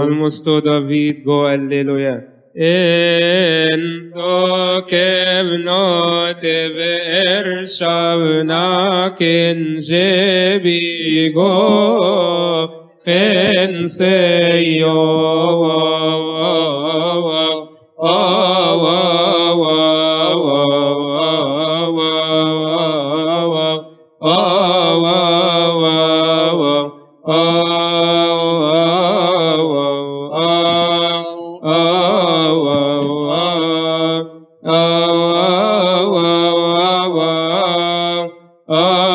Almosto David go alleluia. Oh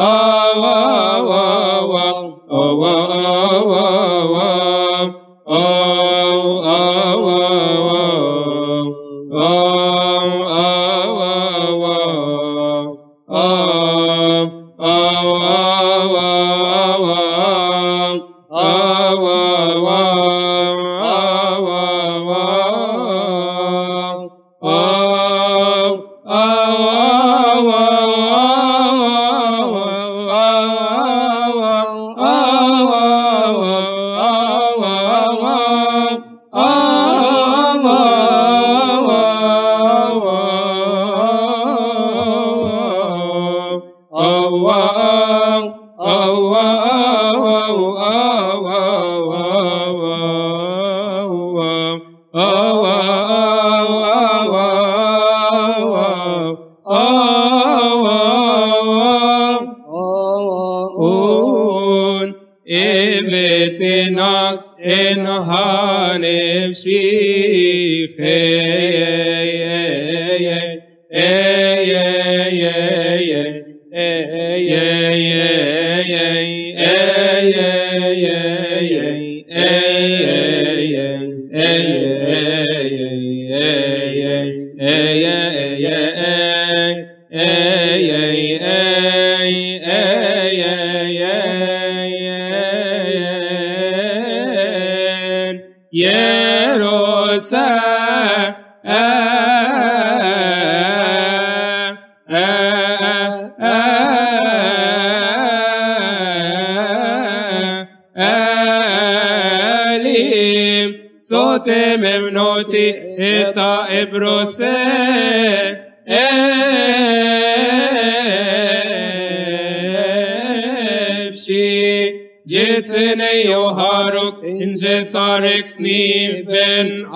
Oh, oh, oh. Ibetinak in hanef Elim sote memnoti eta ebrose. Jesene yoharuk ince sarek sniven